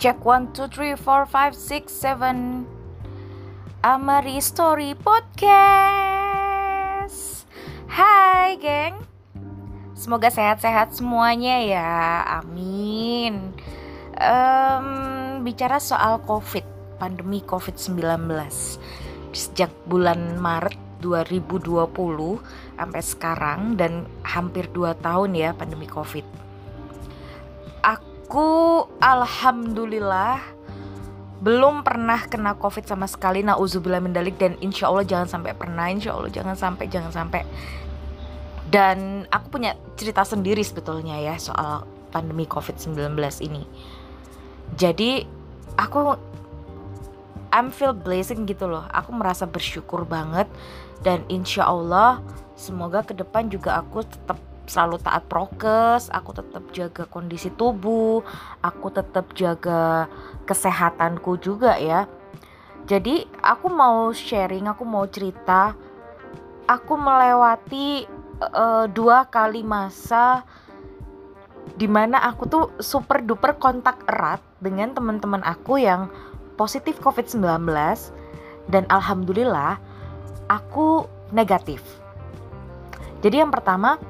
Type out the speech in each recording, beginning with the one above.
Check one two three four five six seven. Amari Story Podcast. Hai, geng. Semoga sehat-sehat semuanya ya. Amin. Um, bicara soal COVID, pandemi COVID-19. Sejak bulan Maret 2020 sampai sekarang dan hampir 2 tahun ya pandemi COVID Aku alhamdulillah belum pernah kena covid sama sekali. Nauzubillah mendalik dan insya Allah jangan sampai pernah. Insya Allah jangan sampai jangan sampai. Dan aku punya cerita sendiri sebetulnya ya soal pandemi covid-19 ini. Jadi aku I'm feel blessing gitu loh. Aku merasa bersyukur banget. Dan insya Allah semoga ke depan juga aku tetap selalu taat prokes, aku tetap jaga kondisi tubuh, aku tetap jaga kesehatanku juga ya. Jadi aku mau sharing, aku mau cerita, aku melewati uh, dua kali masa di mana aku tuh super duper kontak erat dengan teman-teman aku yang positif COVID-19 dan alhamdulillah aku negatif. Jadi yang pertama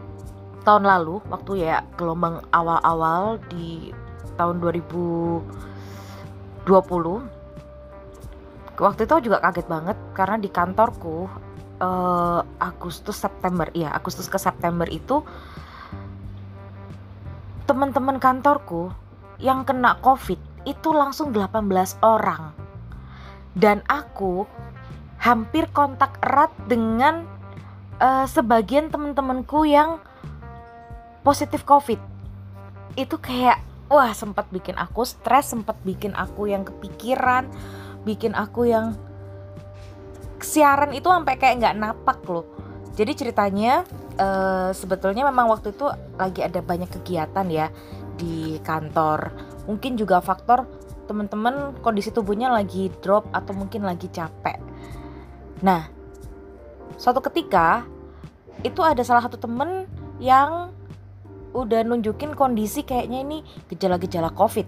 tahun lalu waktu ya gelombang awal-awal di tahun 2020 waktu itu juga kaget banget karena di kantorku uh, Agustus September ya Agustus ke September itu teman-teman kantorku yang kena covid itu langsung 18 orang. Dan aku hampir kontak erat dengan uh, sebagian teman-temanku yang positif covid. Itu kayak wah sempat bikin aku stres sempat bikin aku yang kepikiran bikin aku yang siaran itu sampai kayak nggak napak loh. Jadi ceritanya uh, sebetulnya memang waktu itu lagi ada banyak kegiatan ya di kantor. Mungkin juga faktor teman-teman kondisi tubuhnya lagi drop atau mungkin lagi capek. Nah suatu ketika itu ada salah satu temen yang udah nunjukin kondisi kayaknya ini gejala-gejala covid.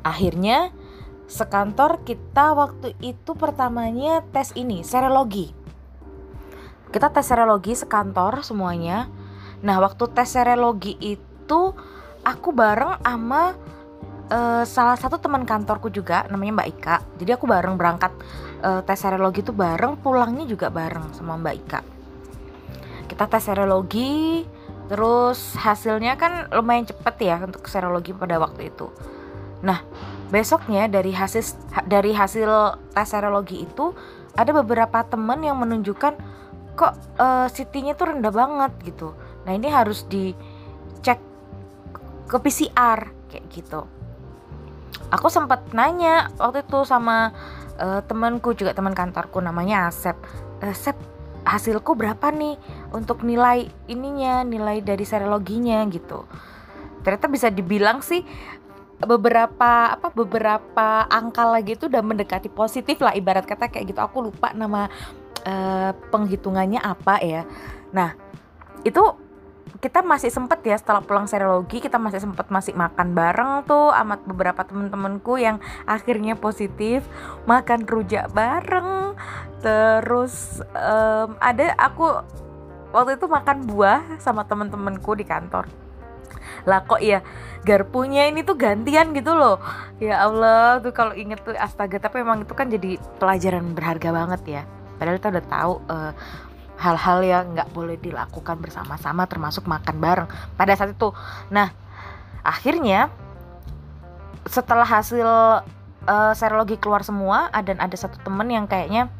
Akhirnya sekantor kita waktu itu pertamanya tes ini serologi. Kita tes serologi sekantor semuanya. Nah waktu tes serologi itu aku bareng sama uh, salah satu teman kantorku juga namanya Mbak Ika. Jadi aku bareng berangkat uh, tes serologi itu bareng pulangnya juga bareng sama Mbak Ika. Kita tes serologi Terus hasilnya kan lumayan cepet ya untuk serologi pada waktu itu. Nah, besoknya dari hasil dari hasil tes serologi itu ada beberapa temen yang menunjukkan kok uh, CT-nya tuh rendah banget gitu. Nah, ini harus dicek ke PCR kayak gitu. Aku sempat nanya waktu itu sama uh, temanku juga teman kantorku namanya Asep. Asep hasilku berapa nih untuk nilai ininya nilai dari serologinya gitu. Ternyata bisa dibilang sih beberapa apa beberapa angka lagi itu udah mendekati positif lah ibarat kata kayak gitu. Aku lupa nama uh, penghitungannya apa ya. Nah itu kita masih sempet ya setelah pulang serologi kita masih sempet masih makan bareng tuh amat beberapa temen-temenku yang akhirnya positif makan rujak bareng. Terus um, ada aku waktu itu makan buah sama temen-temenku di kantor. Lah kok ya garpunya ini tuh gantian gitu loh. Ya Allah tuh kalau inget tuh astaga tapi emang itu kan jadi pelajaran berharga banget ya. Padahal kita udah tahu uh, hal-hal yang nggak boleh dilakukan bersama-sama termasuk makan bareng pada saat itu. Nah akhirnya setelah hasil uh, serologi keluar semua dan ada satu temen yang kayaknya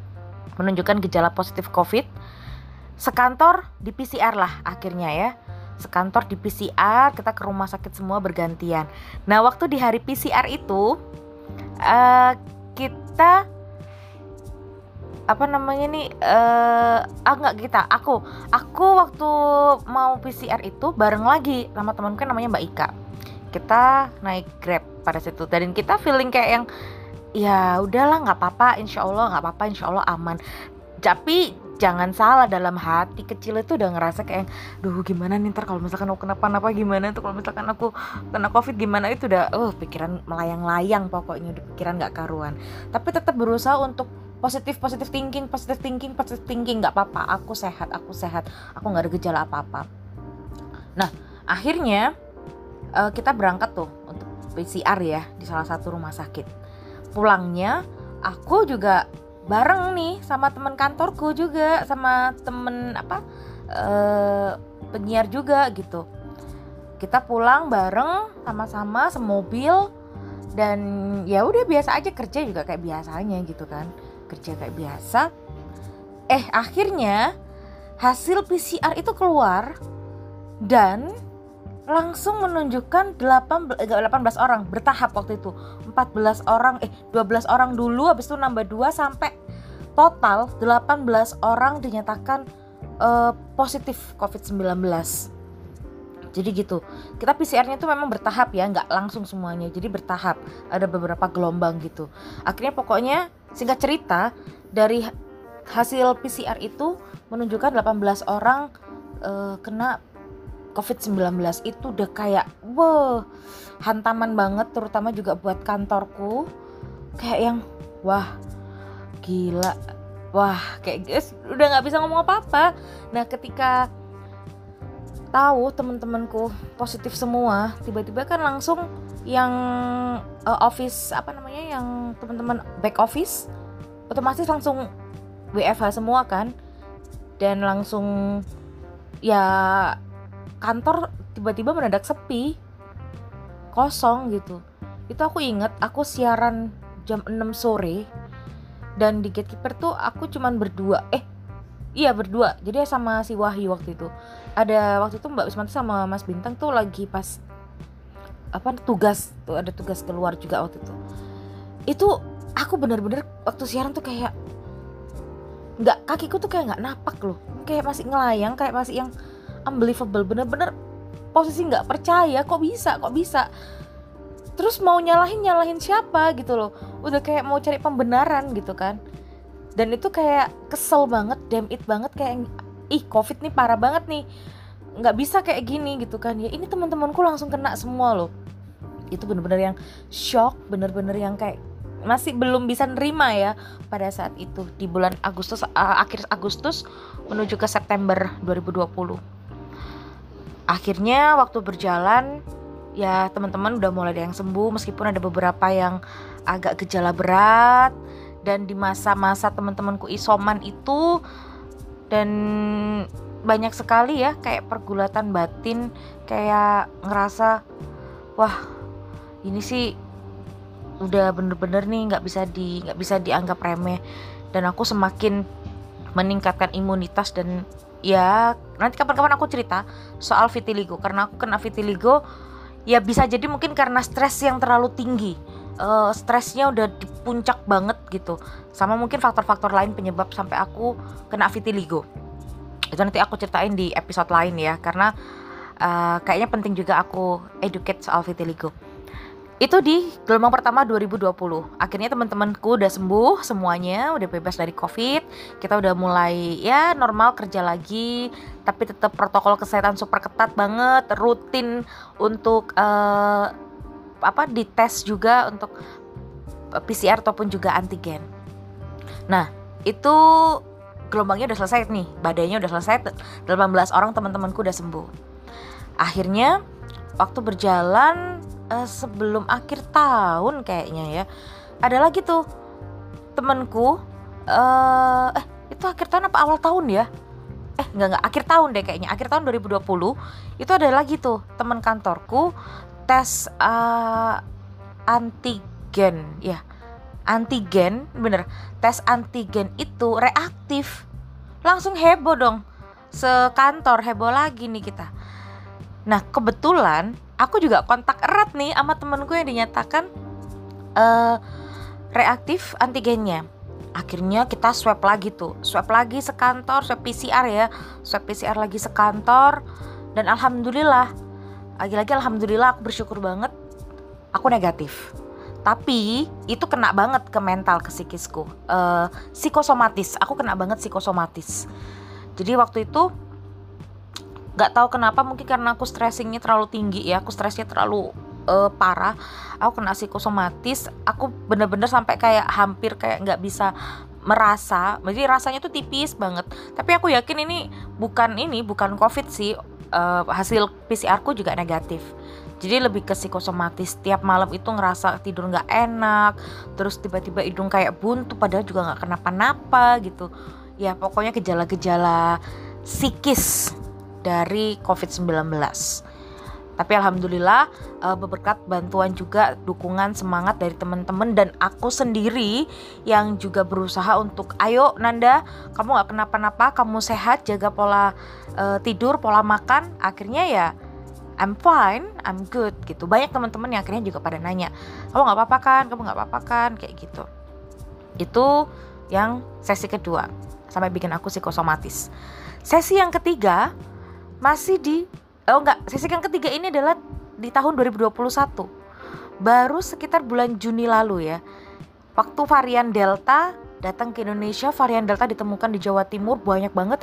menunjukkan gejala positif covid sekantor di PCR lah akhirnya ya. Sekantor di PCR kita ke rumah sakit semua bergantian. Nah waktu di hari PCR itu uh, kita apa namanya nih eh uh, ah nggak kita aku aku waktu mau PCR itu bareng lagi sama temanku namanya Mbak Ika. Kita naik grab pada situ dan kita feeling kayak yang ya udahlah nggak apa-apa insya Allah nggak apa-apa insya Allah aman. Tapi jangan salah dalam hati kecil itu udah ngerasa kayak duh gimana nih ntar kalau misalkan aku kenapa-napa gimana tuh kalau misalkan aku kena covid gimana? Itu udah oh pikiran melayang-layang pokoknya udah pikiran nggak karuan. Tapi tetap berusaha untuk positif positif thinking positif thinking positif thinking. Nggak apa-apa aku sehat aku sehat. Aku nggak ada gejala apa-apa. Nah akhirnya uh, kita berangkat tuh untuk PCR ya di salah satu rumah sakit. Pulangnya aku juga bareng nih sama teman kantorku juga sama temen apa uh, penyiar juga gitu. Kita pulang bareng sama-sama semobil dan ya udah biasa aja kerja juga kayak biasanya gitu kan kerja kayak biasa eh akhirnya hasil PCR itu keluar dan langsung menunjukkan 18, 18 eh, orang bertahap waktu itu. 14 orang eh 12 orang dulu habis itu nambah 2 sampai total 18 orang dinyatakan uh, positif COVID-19 jadi gitu kita PCR-nya itu memang bertahap ya nggak langsung semuanya jadi bertahap ada beberapa gelombang gitu. Akhirnya pokoknya singkat cerita dari hasil PCR itu menunjukkan 18 orang uh, kena COVID-19 itu udah kayak wow hantaman banget terutama juga buat kantorku. Kayak yang wah gila. Wah kayak guys udah nggak bisa ngomong apa-apa. Nah ketika tahu teman-temanku positif semua tiba-tiba kan langsung yang uh, office apa namanya yang teman-teman back office otomatis langsung WFH semua kan. Dan langsung ya kantor tiba-tiba mendadak sepi kosong gitu. Itu aku inget aku siaran jam 6 sore dan di gatekeeper tuh aku cuman berdua. Eh iya berdua. Jadi sama si Wahyu waktu itu. Ada waktu itu Mbak Wismanti sama Mas Bintang tuh lagi pas apa tugas tuh ada tugas keluar juga waktu itu. Itu aku bener-bener waktu siaran tuh kayak nggak kakiku tuh kayak nggak napak loh. Kayak masih ngelayang kayak masih yang unbelievable. Bener-bener posisi nggak percaya kok bisa kok bisa. Terus mau nyalahin nyalahin siapa gitu loh. Udah kayak mau cari pembenaran gitu kan. Dan itu kayak kesel banget damn it banget kayak ih covid nih parah banget nih. Nggak bisa kayak gini gitu kan. Ya ini teman-temanku langsung kena semua loh itu bener-bener yang shock bener-bener yang kayak masih belum bisa nerima ya pada saat itu di bulan Agustus uh, akhir Agustus menuju ke September 2020 akhirnya waktu berjalan ya teman-teman udah mulai ada yang sembuh meskipun ada beberapa yang agak gejala berat. Dan di masa-masa teman-temanku isoman itu dan banyak sekali ya kayak pergulatan batin kayak ngerasa wah ini sih udah bener-bener nih nggak bisa di nggak bisa dianggap remeh. Dan aku semakin meningkatkan imunitas dan ya nanti kapan-kapan aku cerita soal vitiligo. Karena aku kena vitiligo ya bisa jadi mungkin karena stres yang terlalu tinggi. Uh, stresnya udah di puncak banget gitu. Sama mungkin faktor-faktor lain penyebab sampai aku kena vitiligo. Itu nanti aku ceritain di episode lain ya. Karena uh, kayaknya penting juga aku educate soal vitiligo itu di gelombang pertama 2020 akhirnya teman-temanku udah sembuh semuanya udah bebas dari covid. Kita udah mulai ya normal kerja lagi tapi tetap protokol kesehatan super ketat banget rutin untuk uh, apa dites juga untuk PCR ataupun juga antigen. Nah itu gelombangnya udah selesai nih badainya udah selesai 18 orang teman-temanku udah sembuh. Akhirnya waktu berjalan uh, sebelum akhir tahun kayaknya ya. Ada lagi tuh temenku uh, eh itu akhir tahun apa awal tahun ya? Eh nggak nggak akhir tahun deh kayaknya akhir tahun 2020 itu ada lagi tuh teman kantorku tes uh, antigen ya. Antigen bener. Tes antigen itu reaktif. Langsung heboh dong. Sekantor heboh lagi nih kita. Nah kebetulan aku juga kontak erat nih sama temenku yang dinyatakan uh, reaktif antigennya. Akhirnya kita swab lagi tuh. Swab lagi sekantor swab PCR ya. Swab PCR lagi sekantor. Dan alhamdulillah lagi-lagi alhamdulillah aku bersyukur banget aku negatif. Tapi itu kena banget ke mental ke psikisku. Uh, psikosomatis. Aku kena banget psikosomatis. Jadi waktu itu nggak tahu kenapa mungkin karena aku stressingnya terlalu tinggi ya aku stresnya terlalu uh, parah. Aku kena psikosomatis aku bener-bener sampai kayak hampir kayak nggak bisa merasa. Jadi rasanya tuh tipis banget. Tapi aku yakin ini bukan ini bukan covid sih. Uh, hasil PCR ku juga negatif. Jadi lebih ke psikosomatis. Tiap malam itu ngerasa tidur nggak enak terus tiba-tiba hidung kayak buntu padahal juga nggak kenapa-napa gitu. Ya pokoknya gejala-gejala psikis dari COVID-19 tapi alhamdulillah uh, berkat bantuan juga dukungan semangat dari teman-teman dan aku sendiri yang juga berusaha untuk ayo Nanda kamu nggak kenapa-napa kamu sehat jaga pola uh, tidur pola makan akhirnya ya I'm fine, I'm good gitu. Banyak teman-teman yang akhirnya juga pada nanya, kamu nggak apa-apa kan, kamu nggak apa-apa kan, kayak gitu. Itu yang sesi kedua sampai bikin aku psikosomatis. Sesi yang ketiga masih di oh enggak, sesi yang ketiga ini adalah di tahun 2021. Baru sekitar bulan Juni lalu ya. Waktu varian Delta datang ke Indonesia, varian Delta ditemukan di Jawa Timur banyak banget.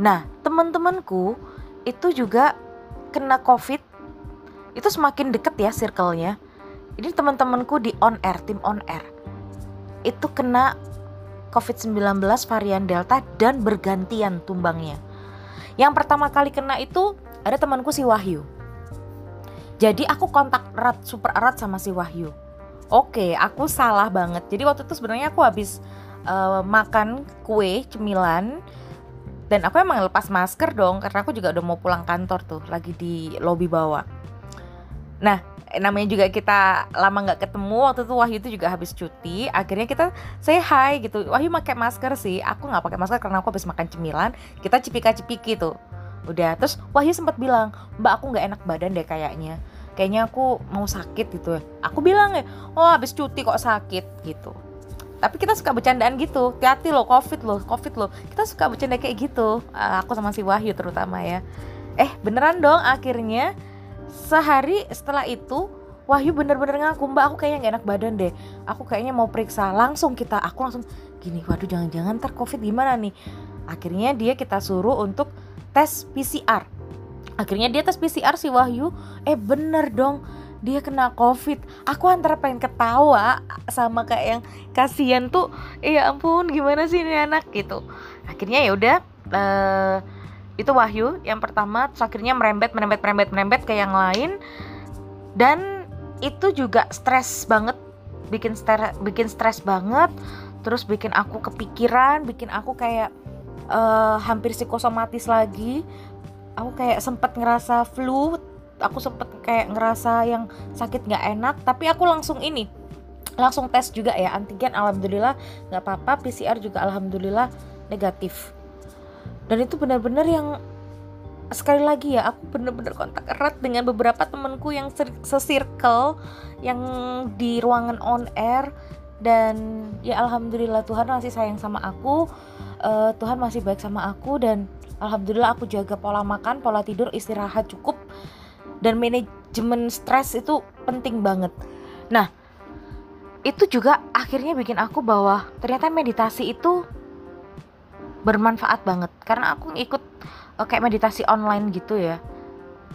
Nah, teman-temanku itu juga kena covid itu semakin deket ya circle-nya ini teman-temanku di on air tim on air itu kena covid-19 varian delta dan bergantian tumbangnya yang pertama kali kena itu ada temanku si Wahyu. Jadi aku kontak erat super erat sama si Wahyu. Oke aku salah banget. Jadi waktu itu sebenarnya aku habis uh, makan kue cemilan dan aku emang lepas masker dong karena aku juga udah mau pulang kantor tuh lagi di lobi bawah. Nah namanya juga kita lama nggak ketemu waktu itu Wahyu itu juga habis cuti akhirnya kita say hi gitu. Wahyu pakai masker sih aku nggak pakai masker karena aku habis makan cemilan kita cipika cipiki tuh. Udah terus Wahyu sempat bilang mbak aku nggak enak badan deh kayaknya. Kayaknya aku mau sakit gitu. Aku bilang ya oh habis cuti kok sakit gitu. Tapi kita suka bercandaan gitu. Hati-hati loh covid loh covid loh. Kita suka bercanda kayak gitu. Uh, aku sama si Wahyu terutama ya. Eh beneran dong akhirnya sehari setelah itu Wahyu bener-bener ngaku mbak aku kayaknya gak enak badan deh. Aku kayaknya mau periksa langsung kita. Aku langsung gini waduh jangan-jangan ter covid gimana nih? Akhirnya dia kita suruh untuk tes PCR akhirnya dia tes PCR si Wahyu. Eh bener dong dia kena covid. Aku antara pengen ketawa sama kayak yang kasihan tuh ya ampun gimana sih ini anak? Gitu. Akhirnya ya udah uh, itu Wahyu yang pertama terus akhirnya merembet merembet merembet merembet ke yang lain. Dan itu juga stres banget. Bikin stres bikin stres banget. Terus bikin aku kepikiran bikin aku kayak uh, hampir psikosomatis lagi. Aku kayak sempet ngerasa flu. Aku sempet kayak ngerasa yang sakit nggak enak. Tapi aku langsung ini langsung tes juga ya. Antigen alhamdulillah nggak apa-apa. PCR juga alhamdulillah negatif dan itu benar-benar yang sekali lagi ya aku benar-benar kontak erat dengan beberapa temenku yang sesirkel yang di ruangan on air dan ya alhamdulillah Tuhan masih sayang sama aku uh, Tuhan masih baik sama aku dan alhamdulillah aku jaga pola makan pola tidur istirahat cukup dan manajemen stres itu penting banget. Nah, itu juga akhirnya bikin aku bahwa ternyata meditasi itu bermanfaat banget karena aku ikut uh, kayak meditasi online gitu ya.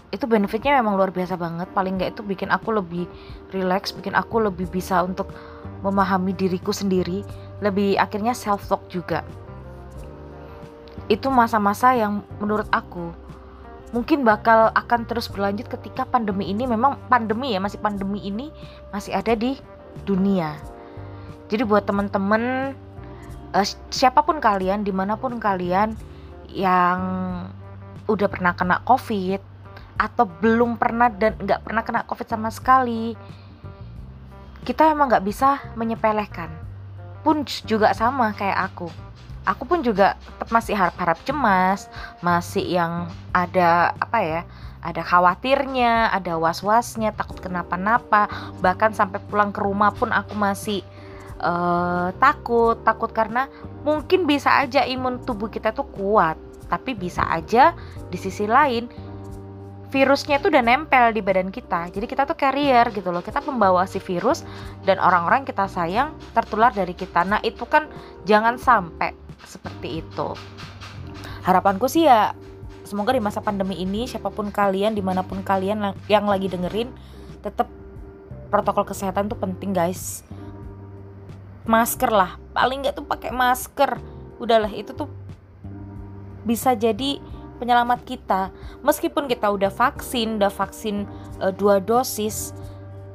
Itu benefitnya memang luar biasa banget. Paling nggak itu bikin aku lebih relax, bikin aku lebih bisa untuk memahami diriku sendiri, lebih akhirnya self talk juga. Itu masa-masa yang menurut aku mungkin bakal akan terus berlanjut ketika pandemi ini memang pandemi ya masih pandemi ini masih ada di dunia jadi buat temen-temen uh, siapa pun kalian di mana pun kalian yang udah pernah kena covid atau belum pernah dan nggak pernah kena covid sama sekali kita emang nggak bisa menyepelekan pun juga sama kayak aku aku pun juga tetap masih harap-harap cemas, masih yang ada apa ya? Ada khawatirnya, ada was-wasnya, takut kenapa-napa, bahkan sampai pulang ke rumah pun aku masih uh, takut, takut karena mungkin bisa aja imun tubuh kita tuh kuat, tapi bisa aja di sisi lain virusnya itu udah nempel di badan kita. Jadi kita tuh carrier gitu loh. Kita pembawa si virus dan orang-orang kita sayang tertular dari kita. Nah, itu kan jangan sampai seperti itu. Harapanku sih ya semoga di masa pandemi ini siapa pun kalian di mana pun kalian yang lagi dengerin tetap protokol kesehatan tuh penting guys masker lah. Paling nggak tuh pakai masker. Udahlah itu tuh bisa jadi penyelamat kita. Meskipun kita udah vaksin udah vaksin e, dua dosis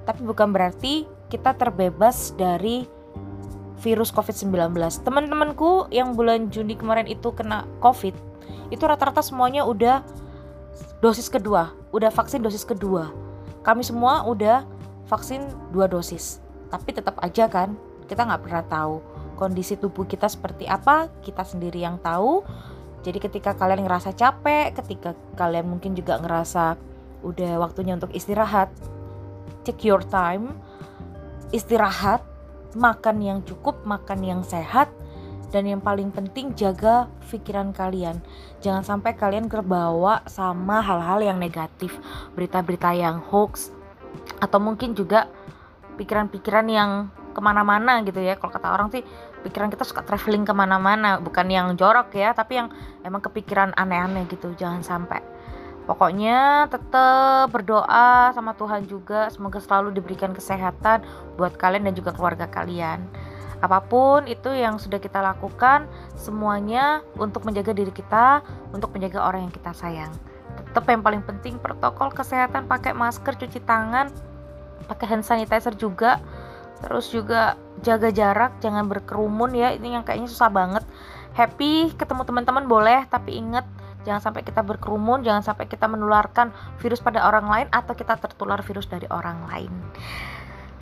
tapi bukan berarti kita terbebas dari virus COVID-19 teman-temanku yang bulan Juni kemarin itu kena COVID itu rata-rata semuanya udah dosis kedua udah vaksin dosis kedua. Kami semua udah vaksin dua dosis tapi tetap aja kan kita nggak pernah tahu kondisi tubuh kita seperti apa kita sendiri yang tahu jadi ketika kalian ngerasa capek, ketika kalian mungkin juga ngerasa udah waktunya untuk istirahat, take your time, istirahat, makan yang cukup, makan yang sehat, dan yang paling penting jaga pikiran kalian. Jangan sampai kalian terbawa sama hal-hal yang negatif, berita-berita yang hoax, atau mungkin juga pikiran-pikiran yang ke mana-mana gitu ya. Kalau kata orang sih pikiran kita suka traveling ke mana-mana bukan yang jorok ya tapi yang emang kepikiran aneh-aneh gitu jangan sampai. Pokoknya tetap berdoa sama Tuhan juga semoga selalu diberikan kesehatan buat kalian dan juga keluarga kalian. Apa pun itu yang sudah kita lakukan semuanya untuk menjaga diri kita untuk menjaga orang yang kita sayang. Tetap yang paling penting protokol kesehatan pakai masker cuci tangan pakai hand sanitizer juga terus juga jaga jarak jangan berkerumun ya. Ini yang kayaknya susah banget. Happy ketemu teman-teman boleh tapi ingat jangan sampai kita berkerumun jangan sampai kita menularkan virus pada orang lain atau kita tertular virus dari orang lain.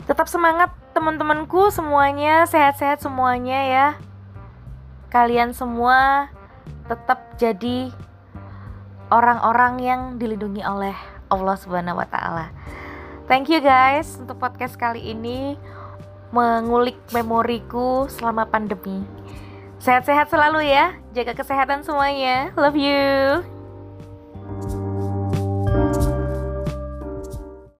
Tetap semangat teman-temanku semuanya. Sehat-sehat semuanya ya. Kalian semua tetap jadi orang-orang yang dilindungi oleh Allah Subhanahu wa taala. Thank you guys untuk podcast kali ini mengulik memoriku selama pandemi. Sehat-sehat selalu ya, jaga kesehatan semuanya. Love you.